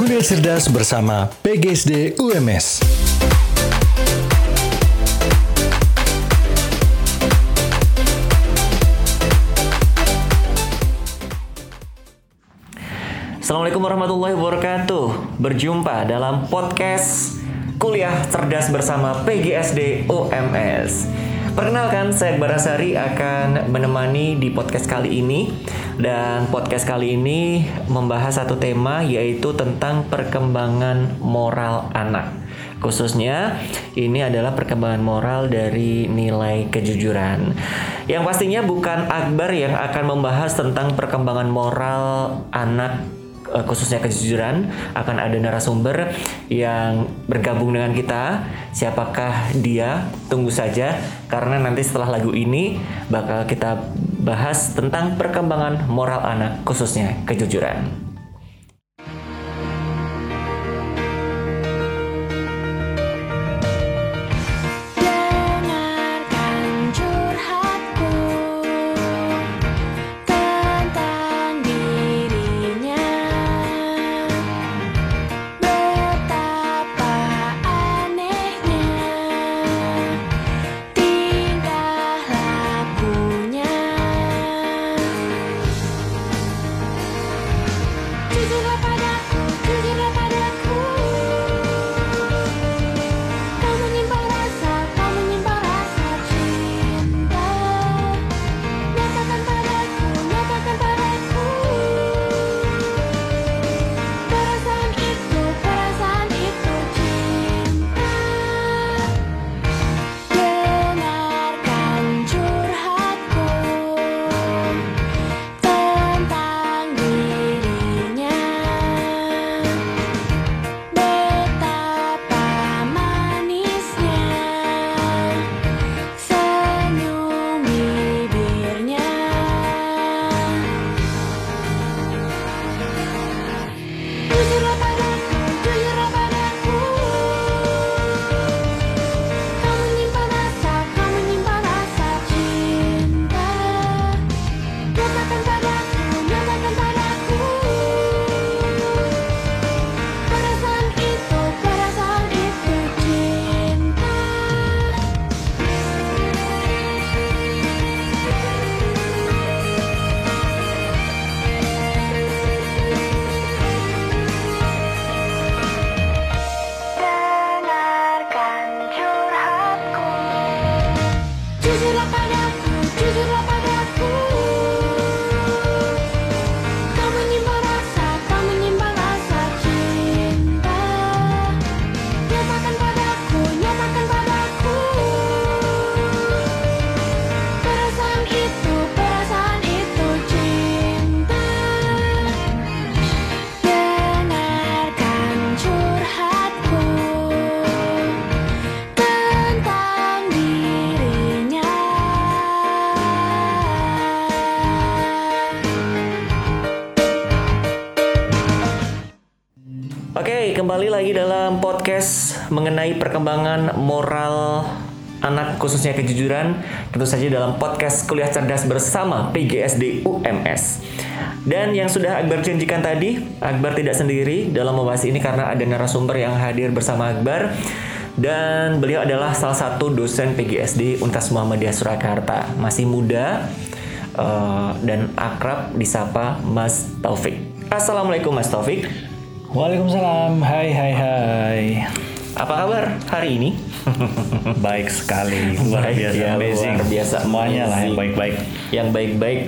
Kuliah Cerdas bersama PGSD UMS. Assalamualaikum warahmatullahi wabarakatuh. Berjumpa dalam podcast Kuliah Cerdas bersama PGSD UMS. Perkenalkan, saya Akbar Asari akan menemani di podcast kali ini dan podcast kali ini membahas satu tema yaitu tentang perkembangan moral anak. Khususnya ini adalah perkembangan moral dari nilai kejujuran. Yang pastinya bukan Akbar yang akan membahas tentang perkembangan moral anak eh, khususnya kejujuran akan ada narasumber yang bergabung dengan kita. Siapakah dia? Tunggu saja karena nanti setelah lagu ini bakal kita bahas tentang perkembangan moral anak khususnya kejujuran. Oke, kembali lagi dalam podcast mengenai perkembangan moral anak khususnya kejujuran. Tentu saja dalam podcast Kuliah Cerdas bersama PGSD UMS. Dan yang sudah Akbar janjikan tadi, Akbar tidak sendiri dalam membahas ini karena ada narasumber yang hadir bersama Akbar. Dan beliau adalah salah satu dosen PGSD Untas Muhammadiyah Surakarta. Masih muda eh, dan akrab disapa Mas Taufik. Assalamualaikum Mas Taufik. Waalaikumsalam. Hai hai hai. Apa kabar hari ini? Baik sekali. Luar Baik, biasa. ya, amazing. luar biasa, Semuanya lah yang baik-baik. Yang baik-baik,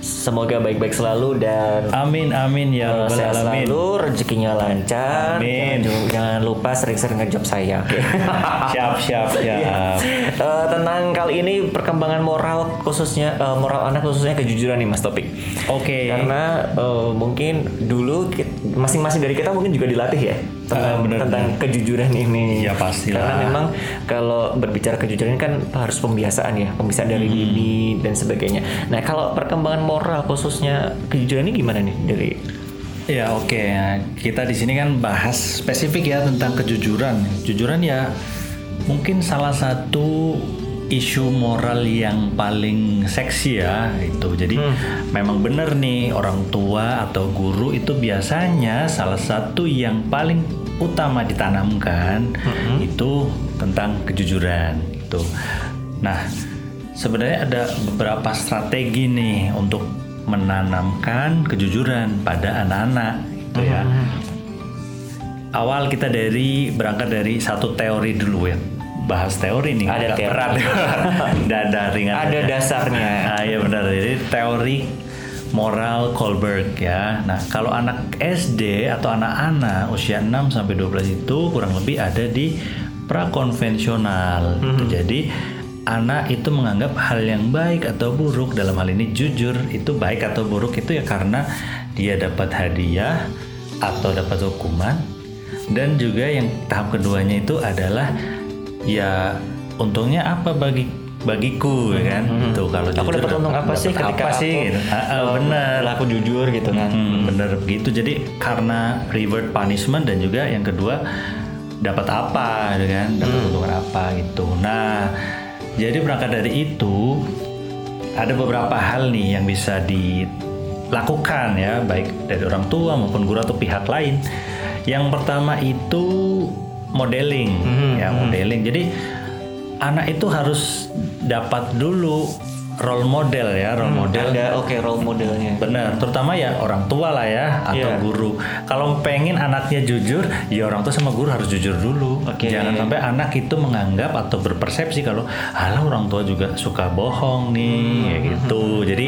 semoga baik-baik selalu dan Amin amin ya rabbal sehat alamin. selalu, rezekinya lancar. Amin. Jangan, jangan lupa sering-sering ngejob saya. Siap siap Iya. siap. Eh, tentang kali ini perkembangan moral khususnya eh, moral anak khususnya kejujuran nih Mas Topik. Oke. Karena eh, mungkin dulu ki- masing-masing dari kita mungkin juga dilatih ya tentang, Ah, benar, tentang kejujuran ini. Ya, pastilah. Karena memang kalau berbicara kejujuran kan harus pembiasaan ya, pembiasaan dari Hmm. dini dan sebagainya. Nah kalau perkembangan moral khususnya kejujuran ini gimana nih dari Ya oke, Nah, kita di sini kan bahas spesifik ya tentang kejujuran. Kejujuran ya mungkin salah satu isu moral yang paling seksi ya itu. Jadi memang benar nih orang tua atau guru itu biasanya salah satu yang paling utama ditanamkan itu tentang kejujuran itu. Nah, sebenarnya ada beberapa strategi nih untuk menanamkan kejujuran pada anak-anak itu ya. Awal kita dari berangkat dari satu teori dulu ya. Bahas teori nih Ada teori. berat. Dada ringan. Ada aja. dasarnya. Ah iya benar. Jadi teori moral Kohlberg ya. Nah, kalau anak SD atau anak-anak usia 6 sampai 12 itu kurang lebih ada di prakonvensional. Gitu. Jadi anak itu menganggap hal yang baik atau buruk dalam hal ini jujur itu baik atau buruk itu ya karena dia dapat hadiah atau dapat hukuman dan juga yang tahap keduanya itu adalah ya untungnya apa bagi bagiku ya kan tuh kalau Aku dapat untung apa sih ketika apa sih aku gitu. Ah, ah, benar Aku jujur gitu kan. Hmm, bener begitu. Jadi karena reward punishment dan juga yang kedua dapat apa, gitu kan? Dapat keuntungan apa gitu. Nah, jadi berangkat dari itu ada beberapa hal nih yang bisa dilakukan ya, baik dari orang tua maupun guru atau pihak lain. Yang pertama itu modeling, ya modeling. Jadi anak itu harus dapat dulu role model ya, role model Ada oke role modelnya. Benar, terutama ya orang tua lah ya atau Iya. guru. Kalau pengen anaknya jujur, ya orang tua sama guru harus jujur dulu. Oke. Jangan sampai anak itu menganggap atau berpersepsi kalau alah orang tua juga suka bohong nih, Hmm. ya gitu. Jadi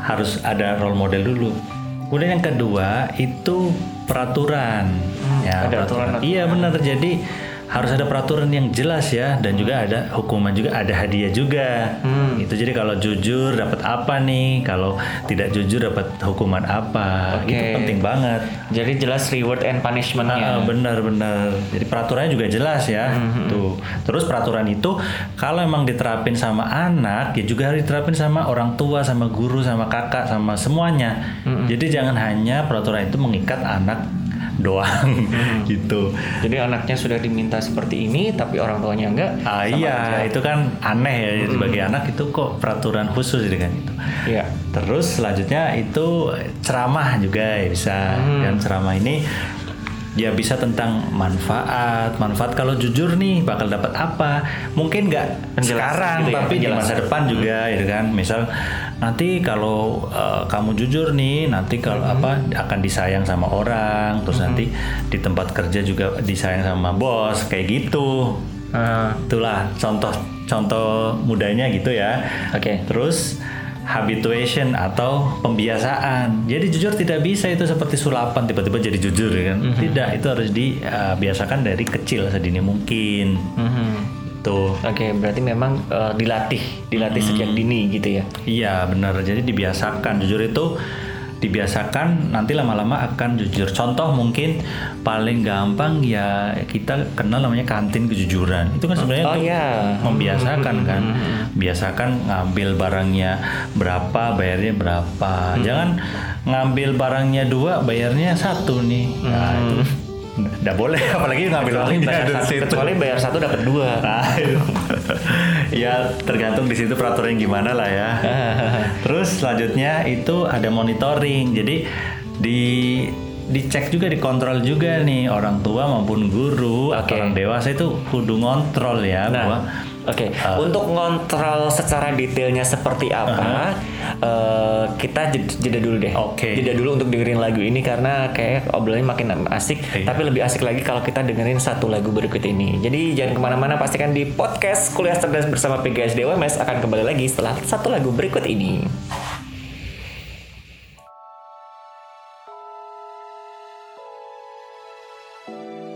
harus ada role model dulu. Kemudian yang kedua itu peraturan. ya, Hmm, ada aturan- Iya benar. Jadi harus ada peraturan yang jelas ya dan juga ada hukuman juga ada hadiah juga. Hmm. itu jadi kalau jujur dapat apa nih? Kalau tidak jujur dapat hukuman apa? Oke. itu penting banget. Jadi jelas reward and punishmentnya. Ah, benar-benar jadi peraturannya juga jelas ya. Hmm, tuh. Terus peraturan itu kalau emang diterapin sama anak ya juga harus diterapin sama orang tua sama guru sama kakak sama semuanya. Hmm, jadi jangan hanya peraturan itu mengikat anak doang Hmm. gitu Jadi anaknya sudah diminta seperti ini, tapi orang tuanya enggak. Ah iya, aja. itu kan aneh ya sebagai anak itu kok peraturan khusus gitu kan itu. Iya. Terus selanjutnya itu ceramah juga ya bisa. Hmm. Dan ceramah ini ya bisa tentang manfaat. Manfaat kalau jujur nih bakal dapat apa? Mungkin nggak sekarang gitu ya, tapi di masa depan juga gitu kan. Misal nanti kalau uh, kamu jujur nih, nanti kalau Hmm. apa akan disayang sama orang, terus nanti di tempat kerja juga disayang sama bos kayak gitu. Ah, Itulah contoh contoh mudanya gitu ya. Oke. Terus habituation atau pembiasaan. Jadi jujur tidak bisa itu seperti sulapan tiba-tiba jadi jujur ya kan. Tidak, itu harus dibiasakan dari kecil sedini mungkin. mhm. Tuh. Oke, berarti memang eh, dilatih, dilatih sejak dini gitu ya. Iya, benar. Jadi dibiasakan jujur itu dibiasakan nanti lama-lama akan jujur. Contoh mungkin paling gampang ya kita kenal namanya kantin kejujuran. Itu kan sebenarnya Oh, untuk iya. membiasakan kan. Biasakan ngambil barangnya berapa, bayarnya berapa. Jangan ngambil barangnya dua, bayarnya satu nih. Nah, itu nggak boleh apalagi ngambil bayar dari satu, situ. kecuali bayar satu dapat dua. Nah, ya tergantung di situ peraturannya gimana lah ya. Terus selanjutnya itu ada monitoring. Jadi di dicek juga dikontrol juga nih orang tua maupun guru atau Oke. orang dewasa itu kudu ngontrol ya bahwa Nah, oke. Untuk ngontrol secara detailnya seperti apa, eh, kita jed- jeda dulu deh. Oke. Jeda dulu untuk dengerin lagu ini karena kayak obrolannya makin asik. Iya. Tapi lebih asik lagi kalau kita dengerin satu lagu berikut ini. Jadi jangan ke mana-mana, pastikan di podcast Kuliah Cerdas bersama PGSD UMS akan kembali lagi setelah satu lagu berikut ini. う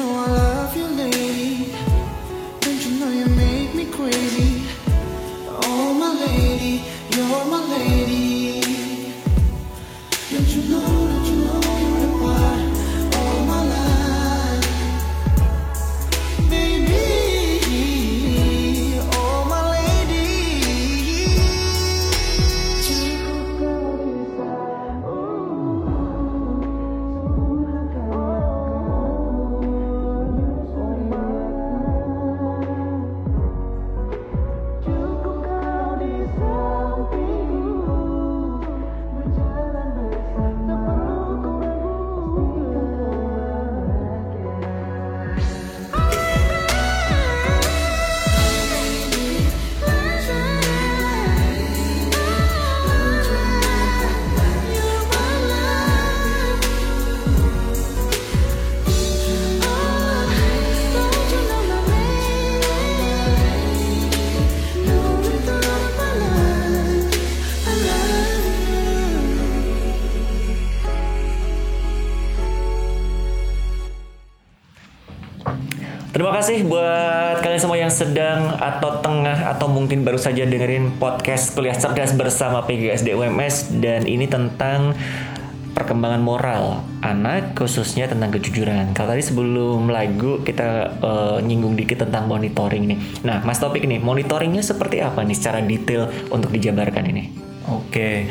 know kasih buat kalian semua yang sedang atau tengah atau mungkin baru saja dengerin podcast kuliah cerdas bersama PGSD UMS dan ini tentang perkembangan moral anak khususnya tentang kejujuran. Kalau tadi sebelum lagu kita eh, nyinggung dikit tentang monitoring nih. Nah, Mas Topik nih, monitoringnya seperti apa nih secara detail untuk dijabarkan ini? Oke,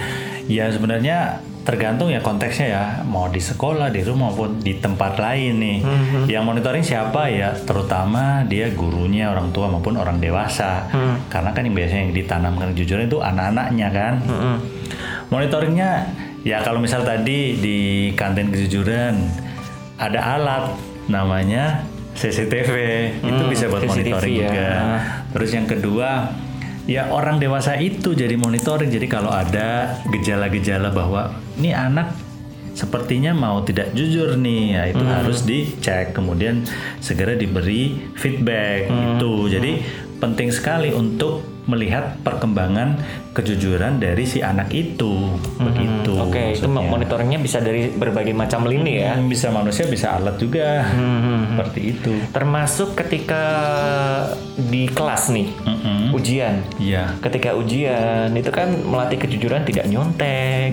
ya sebenarnya tergantung ya konteksnya ya, mau di sekolah, di rumah maupun di tempat lain nih. Yang monitoring siapa ya? Terutama dia gurunya, orang tua maupun orang dewasa. Karena kan yang biasanya yang ditanamkan kejujuran itu anak-anaknya kan. Monitoringnya ya kalau misal tadi di kantin kejujuran ada alat namanya CCTV itu Hmm, bisa buat CCTV monitoring ya. juga. Terus yang kedua, ya orang dewasa itu jadi monitoring. Jadi kalau ada gejala-gejala bahwa ini anak sepertinya mau tidak jujur nih, ya itu harus dicek. Kemudian segera diberi feedback itu. Jadi penting sekali untuk melihat perkembangan kejujuran dari si anak itu. Begitu. Oke, itu maksudnya. monitoringnya bisa dari berbagai macam lini ya. Hmm, Bisa manusia, bisa alat juga. Seperti itu. Termasuk ketika di kelas nih, Mm-mm. ujian. Iya. Ketika ujian itu kan melatih kejujuran tidak nyontek,